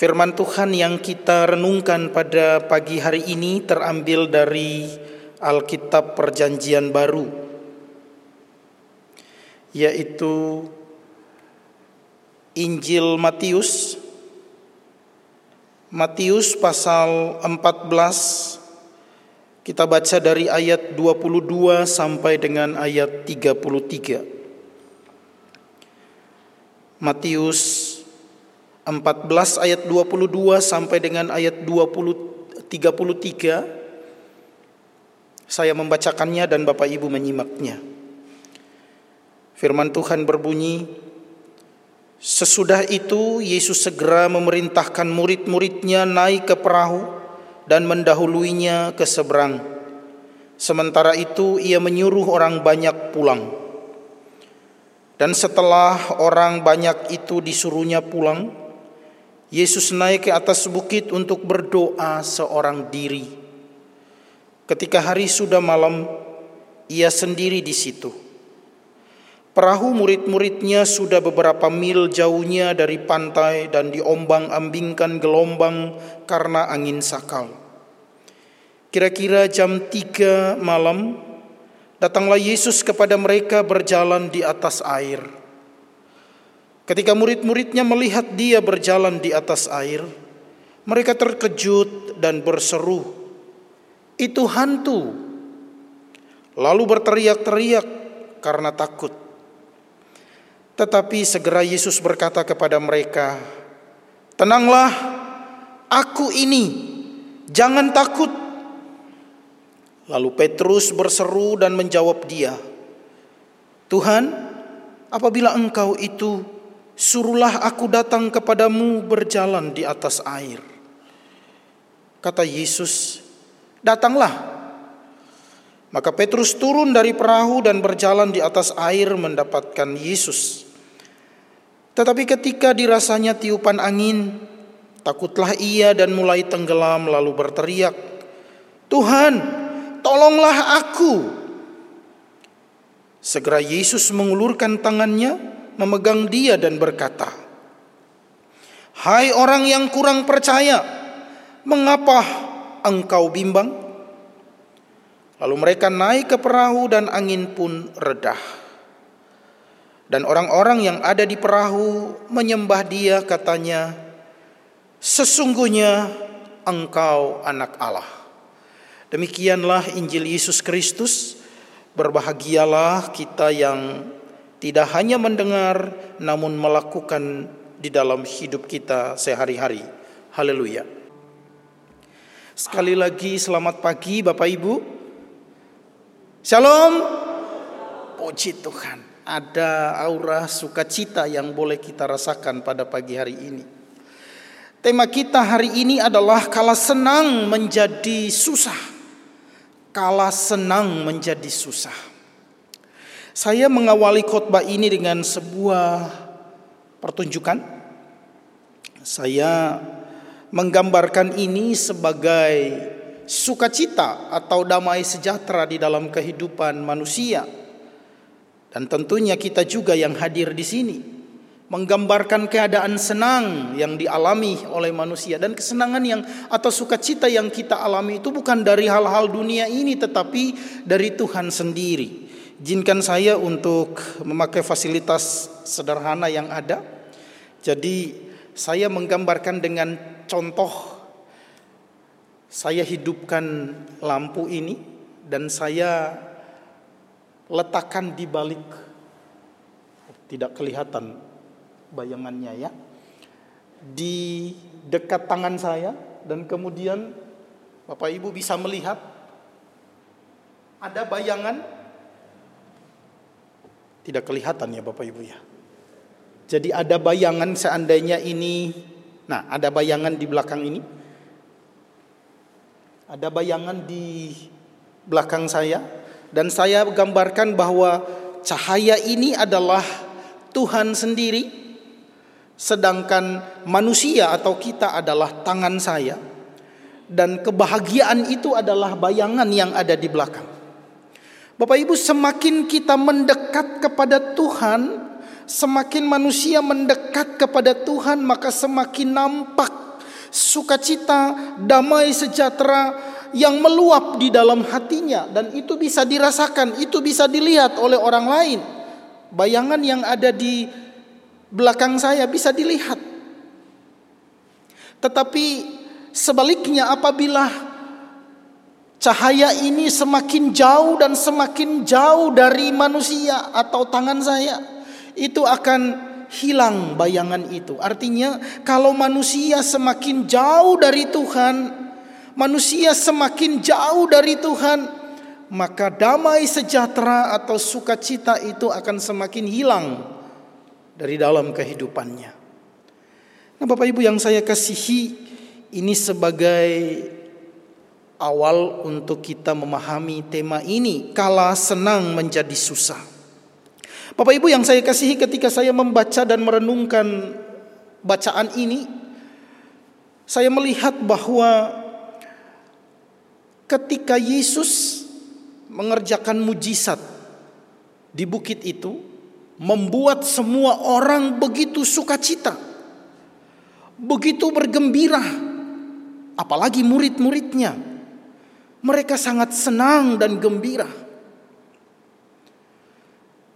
Firman Tuhan yang kita renungkan pada pagi hari ini terambil dari Alkitab Perjanjian Baru, yaitu Injil Matius, Matius pasal 14, kita baca dari ayat 22 sampai dengan ayat 33. Matius 14 ayat 22 sampai dengan ayat 20 33 saya membacakannya dan Bapak Ibu menyimaknya. Firman Tuhan berbunyi, Sesudah itu Yesus segera memerintahkan murid-muridnya naik ke perahu dan mendahuluinya ke seberang. Sementara itu ia menyuruh orang banyak pulang. Dan setelah orang banyak itu disuruhnya pulang, Yesus naik ke atas bukit untuk berdoa seorang diri. Ketika hari sudah malam, ia sendiri di situ. Perahu murid-muridnya sudah beberapa mil jauhnya dari pantai dan diombang-ambingkan gelombang karena angin sakal. Kira-kira jam tiga malam, datanglah Yesus kepada mereka berjalan di atas air. Ketika murid-muridnya melihat dia berjalan di atas air, mereka terkejut dan berseru, "Itu hantu!" Lalu berteriak-teriak karena takut. Tetapi segera Yesus berkata kepada mereka, "Tenanglah, aku ini, jangan takut." Lalu Petrus berseru dan menjawab dia, "Tuhan, apabila Engkau itu Suruhlah aku datang kepadamu berjalan di atas air. Kata Yesus, datanglah. Maka Petrus turun dari perahu dan berjalan di atas air mendapatkan Yesus. Tetapi ketika dirasanya tiupan angin, takutlah ia dan mulai tenggelam lalu berteriak, "Tuhan, tolonglah aku!" Segera Yesus mengulurkan tangannya, memegang dia dan berkata, "Hai orang yang kurang percaya, mengapa engkau bimbang?" Lalu mereka naik ke perahu dan angin pun redah. Dan orang-orang yang ada di perahu menyembah dia katanya, "Sesungguhnya engkau anak Allah." Demikianlah Injil Yesus Kristus. Berbahagialah kita yang tidak hanya mendengar namun melakukan di dalam hidup kita sehari-hari. Haleluya. Sekali lagi selamat pagi Bapak Ibu. Shalom. Puji Tuhan. Ada aura sukacita yang boleh kita rasakan pada pagi hari ini. Tema kita hari ini adalah kala senang menjadi susah. Kala senang menjadi susah. Saya mengawali khotbah ini dengan sebuah pertunjukan. Saya menggambarkan ini sebagai sukacita atau damai sejahtera di dalam kehidupan manusia. Dan tentunya kita juga yang hadir di sini menggambarkan keadaan senang yang dialami oleh manusia dan kesenangan yang atau sukacita yang kita alami itu bukan dari hal-hal dunia ini tetapi dari Tuhan sendiri. Izinkan saya untuk memakai fasilitas sederhana yang ada. Jadi saya menggambarkan dengan contoh saya hidupkan lampu ini dan saya letakkan di balik tidak kelihatan bayangannya ya di dekat tangan saya dan kemudian Bapak Ibu bisa melihat ada bayangan tidak kelihatan ya Bapak Ibu ya. Jadi ada bayangan seandainya ini, nah ada bayangan di belakang ini. Ada bayangan di belakang saya dan saya gambarkan bahwa cahaya ini adalah Tuhan sendiri sedangkan manusia atau kita adalah tangan saya dan kebahagiaan itu adalah bayangan yang ada di belakang. Bapak Ibu, semakin kita mendekat kepada Tuhan, semakin manusia mendekat kepada Tuhan, maka semakin nampak sukacita, damai sejahtera yang meluap di dalam hatinya dan itu bisa dirasakan, itu bisa dilihat oleh orang lain. Bayangan yang ada di belakang saya bisa dilihat. Tetapi sebaliknya apabila cahaya ini semakin jauh dan semakin jauh dari manusia atau tangan saya, itu akan hilang bayangan itu. Artinya kalau manusia semakin jauh dari Tuhan, manusia semakin jauh dari Tuhan, maka damai sejahtera atau sukacita itu akan semakin hilang dari dalam kehidupannya. Nah, Bapak Ibu yang saya kasihi, ini sebagai awal untuk kita memahami tema ini, kala senang menjadi susah. Bapak Ibu yang saya kasihi ketika saya membaca dan merenungkan bacaan ini, saya melihat bahwa ketika Yesus mengerjakan mujizat di bukit itu membuat semua orang begitu sukacita begitu bergembira apalagi murid-muridnya mereka sangat senang dan gembira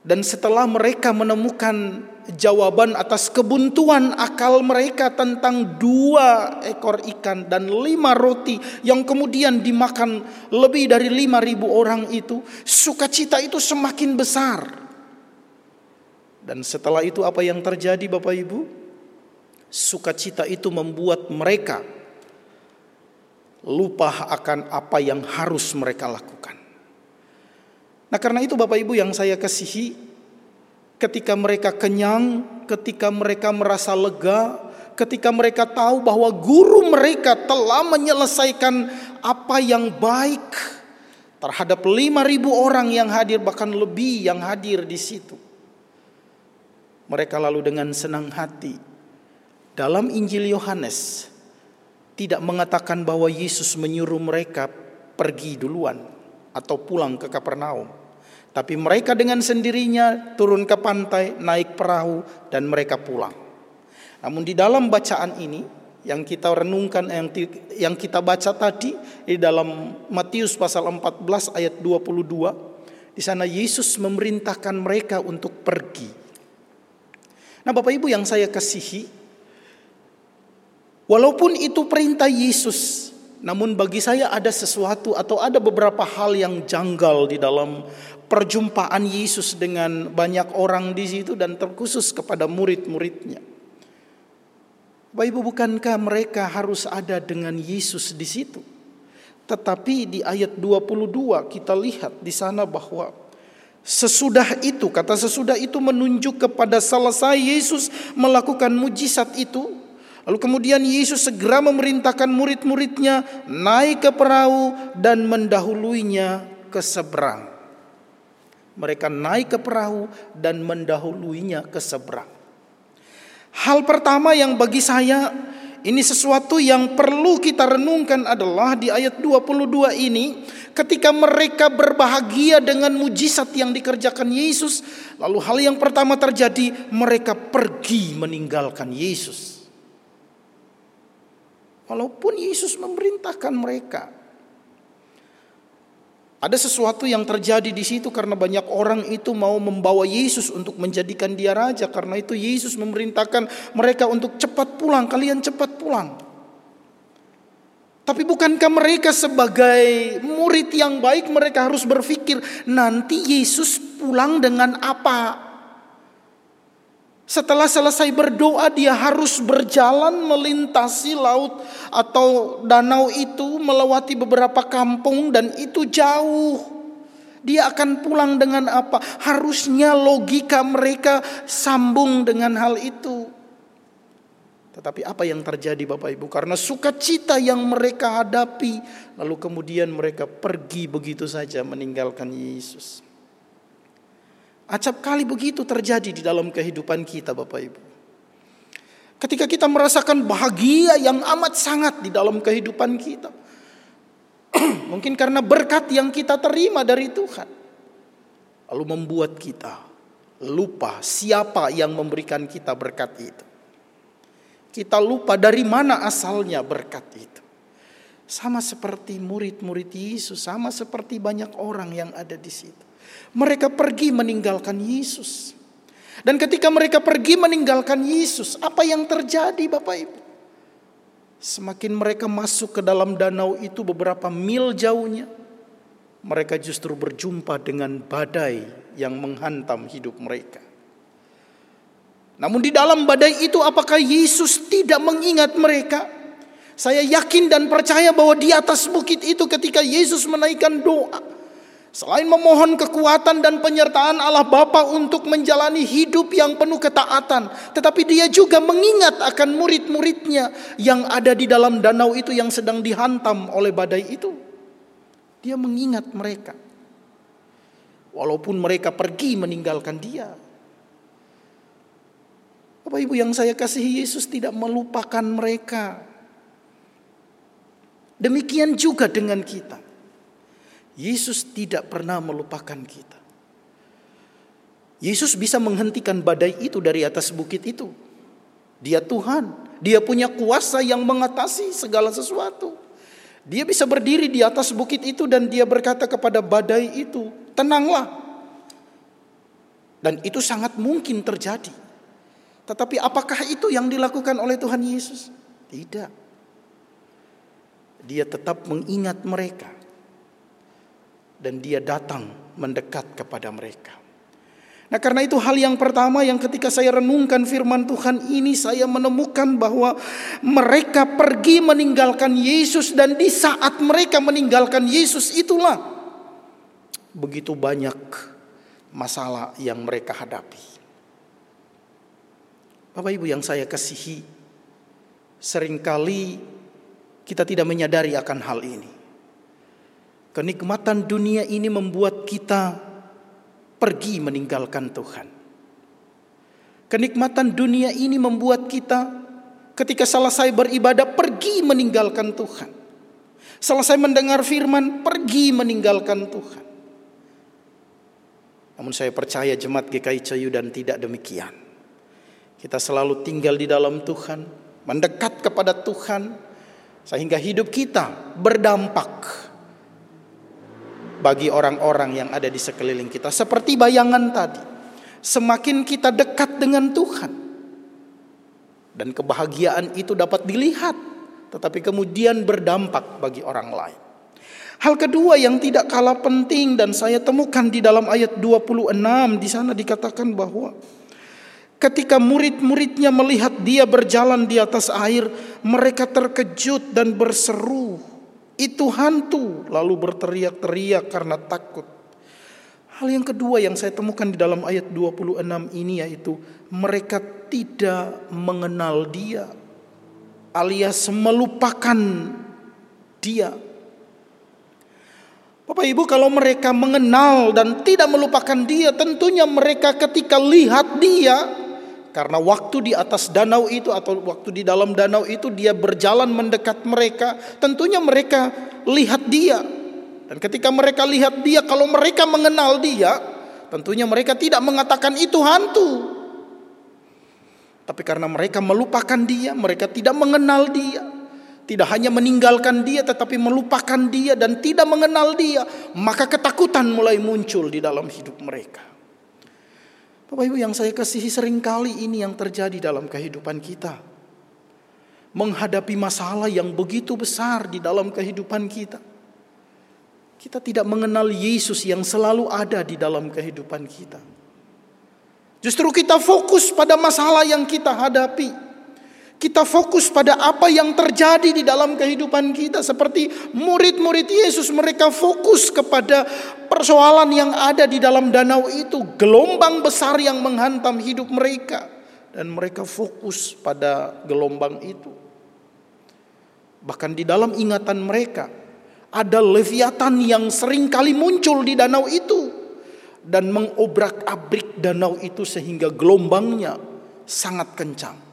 dan setelah mereka menemukan jawaban atas kebuntuan akal mereka tentang dua ekor ikan dan lima roti yang kemudian dimakan lebih dari lima ribu orang itu, sukacita itu semakin besar. Dan setelah itu apa yang terjadi Bapak Ibu? Sukacita itu membuat mereka lupa akan apa yang harus mereka lakukan. Nah karena itu Bapak Ibu yang saya kasihi, ketika mereka kenyang, ketika mereka merasa lega, ketika mereka tahu bahwa guru mereka telah menyelesaikan apa yang baik terhadap 5000 orang yang hadir bahkan lebih yang hadir di situ. Mereka lalu dengan senang hati dalam Injil Yohanes tidak mengatakan bahwa Yesus menyuruh mereka pergi duluan atau pulang ke Kapernaum. Tapi mereka dengan sendirinya turun ke pantai, naik perahu dan mereka pulang. Namun di dalam bacaan ini yang kita renungkan yang kita baca tadi di dalam Matius pasal 14 ayat 22 di sana Yesus memerintahkan mereka untuk pergi. Nah, Bapak Ibu yang saya kasihi, walaupun itu perintah Yesus, namun bagi saya ada sesuatu atau ada beberapa hal yang janggal di dalam perjumpaan Yesus dengan banyak orang di situ dan terkhusus kepada murid-muridnya. Bapak Ibu bukankah mereka harus ada dengan Yesus di situ? Tetapi di ayat 22 kita lihat di sana bahwa sesudah itu kata sesudah itu menunjuk kepada selesai Yesus melakukan mujizat itu Lalu kemudian Yesus segera memerintahkan murid-muridnya naik ke perahu dan mendahuluinya ke seberang. Mereka naik ke perahu dan mendahuluinya ke seberang. Hal pertama yang bagi saya ini sesuatu yang perlu kita renungkan adalah di ayat 22 ini ketika mereka berbahagia dengan mujizat yang dikerjakan Yesus lalu hal yang pertama terjadi mereka pergi meninggalkan Yesus. Walaupun Yesus memerintahkan mereka ada sesuatu yang terjadi di situ karena banyak orang itu mau membawa Yesus untuk menjadikan dia raja. Karena itu Yesus memerintahkan mereka untuk cepat pulang, kalian cepat pulang. Tapi bukankah mereka sebagai murid yang baik mereka harus berpikir nanti Yesus pulang dengan apa? Setelah selesai berdoa dia harus berjalan melintasi laut atau danau itu melewati beberapa kampung dan itu jauh. Dia akan pulang dengan apa? Harusnya logika mereka sambung dengan hal itu. Tetapi apa yang terjadi Bapak Ibu? Karena sukacita yang mereka hadapi lalu kemudian mereka pergi begitu saja meninggalkan Yesus. Acap kali begitu terjadi di dalam kehidupan kita Bapak Ibu. Ketika kita merasakan bahagia yang amat sangat di dalam kehidupan kita. Mungkin karena berkat yang kita terima dari Tuhan. Lalu membuat kita lupa siapa yang memberikan kita berkat itu. Kita lupa dari mana asalnya berkat itu. Sama seperti murid-murid Yesus, sama seperti banyak orang yang ada di situ. Mereka pergi meninggalkan Yesus. Dan ketika mereka pergi meninggalkan Yesus, apa yang terjadi Bapak Ibu? Semakin mereka masuk ke dalam danau itu beberapa mil jauhnya, mereka justru berjumpa dengan badai yang menghantam hidup mereka. Namun di dalam badai itu apakah Yesus tidak mengingat mereka? Saya yakin dan percaya bahwa di atas bukit itu ketika Yesus menaikkan doa. Selain memohon kekuatan dan penyertaan Allah Bapa untuk menjalani hidup yang penuh ketaatan. Tetapi dia juga mengingat akan murid-muridnya yang ada di dalam danau itu yang sedang dihantam oleh badai itu. Dia mengingat mereka. Walaupun mereka pergi meninggalkan dia. Bapak Ibu yang saya kasihi Yesus tidak melupakan mereka. Demikian juga dengan kita. Yesus tidak pernah melupakan kita. Yesus bisa menghentikan badai itu dari atas bukit itu. Dia Tuhan, dia punya kuasa yang mengatasi segala sesuatu. Dia bisa berdiri di atas bukit itu dan dia berkata kepada badai itu, "Tenanglah." Dan itu sangat mungkin terjadi. Tetapi apakah itu yang dilakukan oleh Tuhan Yesus? Tidak. Dia tetap mengingat mereka. Dan dia datang mendekat kepada mereka. Nah karena itu hal yang pertama yang ketika saya renungkan firman Tuhan ini saya menemukan bahwa mereka pergi meninggalkan Yesus dan di saat mereka meninggalkan Yesus itulah begitu banyak masalah yang mereka hadapi. Bapak Ibu yang saya kasihi, sering kali kita tidak menyadari akan hal ini. Kenikmatan dunia ini membuat kita pergi meninggalkan Tuhan. Kenikmatan dunia ini membuat kita ketika selesai beribadah pergi meninggalkan Tuhan. Selesai mendengar firman pergi meninggalkan Tuhan. Namun saya percaya jemaat GKI Cayu dan tidak demikian. Kita selalu tinggal di dalam Tuhan, mendekat kepada Tuhan, sehingga hidup kita berdampak bagi orang-orang yang ada di sekeliling kita. Seperti bayangan tadi, semakin kita dekat dengan Tuhan, dan kebahagiaan itu dapat dilihat, tetapi kemudian berdampak bagi orang lain. Hal kedua yang tidak kalah penting dan saya temukan di dalam ayat 26 di sana dikatakan bahwa Ketika murid-muridnya melihat dia berjalan di atas air, mereka terkejut dan berseru, "Itu hantu!" Lalu berteriak-teriak karena takut. Hal yang kedua yang saya temukan di dalam ayat 26 ini yaitu mereka tidak mengenal dia alias melupakan dia. Bapak Ibu kalau mereka mengenal dan tidak melupakan dia tentunya mereka ketika lihat dia karena waktu di atas danau itu atau waktu di dalam danau itu dia berjalan mendekat mereka, tentunya mereka lihat dia. Dan ketika mereka lihat dia, kalau mereka mengenal dia, tentunya mereka tidak mengatakan itu hantu. Tapi karena mereka melupakan dia, mereka tidak mengenal dia. Tidak hanya meninggalkan dia tetapi melupakan dia dan tidak mengenal dia, maka ketakutan mulai muncul di dalam hidup mereka. Bapak Ibu yang saya kasihi sering kali ini yang terjadi dalam kehidupan kita. Menghadapi masalah yang begitu besar di dalam kehidupan kita. Kita tidak mengenal Yesus yang selalu ada di dalam kehidupan kita. Justru kita fokus pada masalah yang kita hadapi. Kita fokus pada apa yang terjadi di dalam kehidupan kita seperti murid-murid Yesus mereka fokus kepada persoalan yang ada di dalam danau itu, gelombang besar yang menghantam hidup mereka dan mereka fokus pada gelombang itu. Bahkan di dalam ingatan mereka ada leviatan yang sering kali muncul di danau itu dan mengobrak-abrik danau itu sehingga gelombangnya sangat kencang.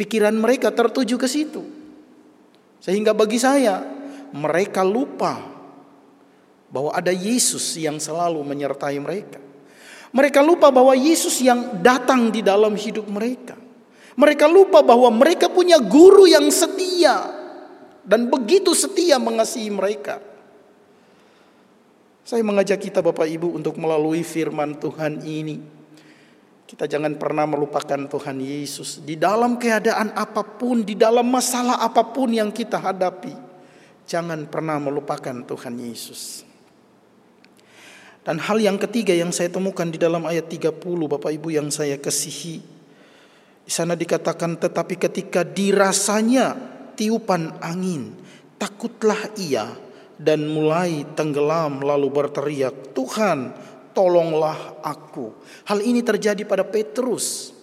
Pikiran mereka tertuju ke situ. Sehingga bagi saya, mereka lupa bahwa ada Yesus yang selalu menyertai mereka. Mereka lupa bahwa Yesus yang datang di dalam hidup mereka. Mereka lupa bahwa mereka punya guru yang setia dan begitu setia mengasihi mereka. Saya mengajak kita Bapak Ibu untuk melalui firman Tuhan ini. Kita jangan pernah melupakan Tuhan Yesus di dalam keadaan apa pun, di dalam masalah apa pun yang kita hadapi. Jangan pernah melupakan Tuhan Yesus. Dan hal yang ketiga yang saya temukan di dalam ayat 30 Bapak Ibu yang saya kasihi. Di sana dikatakan tetapi ketika dirasanya tiupan angin, takutlah ia dan mulai tenggelam lalu berteriak, "Tuhan, tolonglah aku." Hal ini terjadi pada Petrus.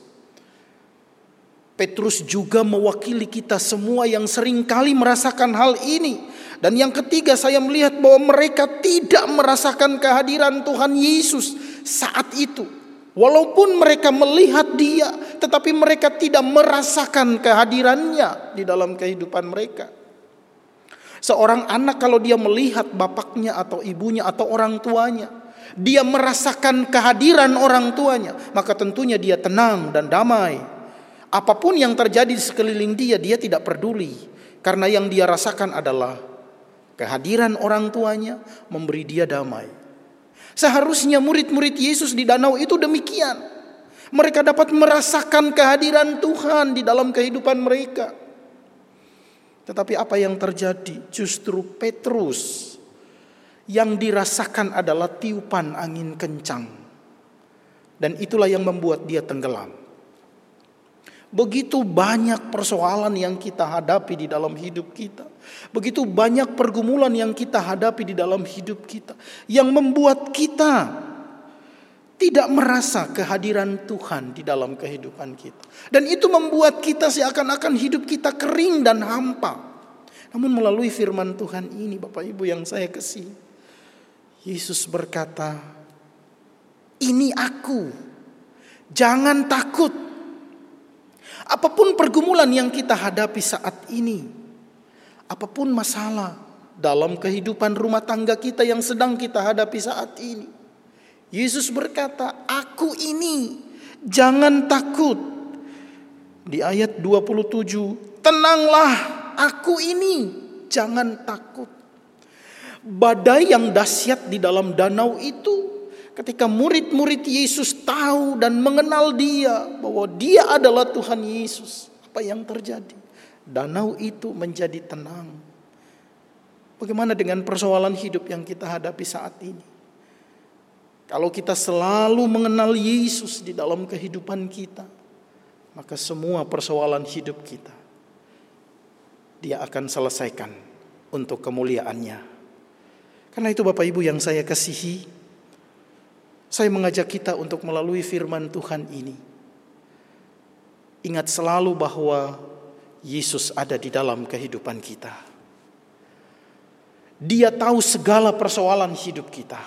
Petrus juga mewakili kita semua yang sering kali merasakan hal ini. Dan yang ketiga saya melihat bahwa mereka tidak merasakan kehadiran Tuhan Yesus saat itu. Walaupun mereka melihat dia, tetapi mereka tidak merasakan kehadirannya di dalam kehidupan mereka. Seorang anak kalau dia melihat bapaknya atau ibunya atau orang tuanya, dia merasakan kehadiran orang tuanya, maka tentunya dia tenang dan damai. Apa pun yang terjadi di sekeliling dia, dia tidak peduli. Karena yang dia rasakan adalah Kehadiran orang tuanya memberi dia damai. Seharusnya murid-murid Yesus di danau itu demikian. Mereka dapat merasakan kehadiran Tuhan di dalam kehidupan mereka. Tetapi apa yang terjadi? Justru Petrus yang dirasakan adalah tiupan angin kencang. Dan itulah yang membuat dia tenggelam. Begitu banyak persoalan yang kita hadapi di dalam hidup kita. Begitu banyak pergumulan yang kita hadapi di dalam hidup kita. Yang membuat kita tidak merasa kehadiran Tuhan di dalam kehidupan kita. Dan itu membuat kita seakan-akan hidup kita kering dan hampa. Namun melalui firman Tuhan ini Bapak Ibu yang saya kasih. Yesus berkata, ini aku. Jangan takut. Apa pun pergumulan yang kita hadapi saat ini, apa pun masalah dalam kehidupan rumah tangga kita yang sedang kita hadapi saat ini, Yesus berkata, "Aku ini, jangan takut." Di ayat 27, "Tenanglah, aku ini, jangan takut." Badai yang dahsyat di dalam danau itu Ketika murid-murid Yesus tahu dan mengenal dia bahwa dia adalah Tuhan Yesus, apa yang terjadi? Danau itu menjadi tenang. Bagaimana dengan persoalan hidup yang kita hadapi saat ini? Kalau kita selalu mengenal Yesus di dalam kehidupan kita, maka semua persoalan hidup kita dia akan selesaikan untuk kemuliaannya. Karena itu Bapak Ibu yang saya kasihi, saya mengajak kita untuk melalui firman Tuhan ini. Ingat selalu bahwa Yesus ada di dalam kehidupan kita. Dia tahu segala persoalan hidup kita.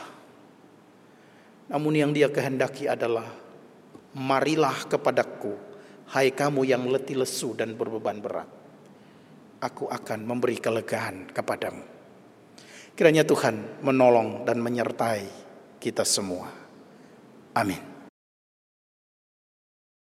Namun yang dia kehendaki adalah marilah kepadaku hai kamu yang letih lesu dan berbeban berat. Aku akan memberi kelegaan kepadamu. Kiranya Tuhan menolong dan menyertai kita semua. Amén.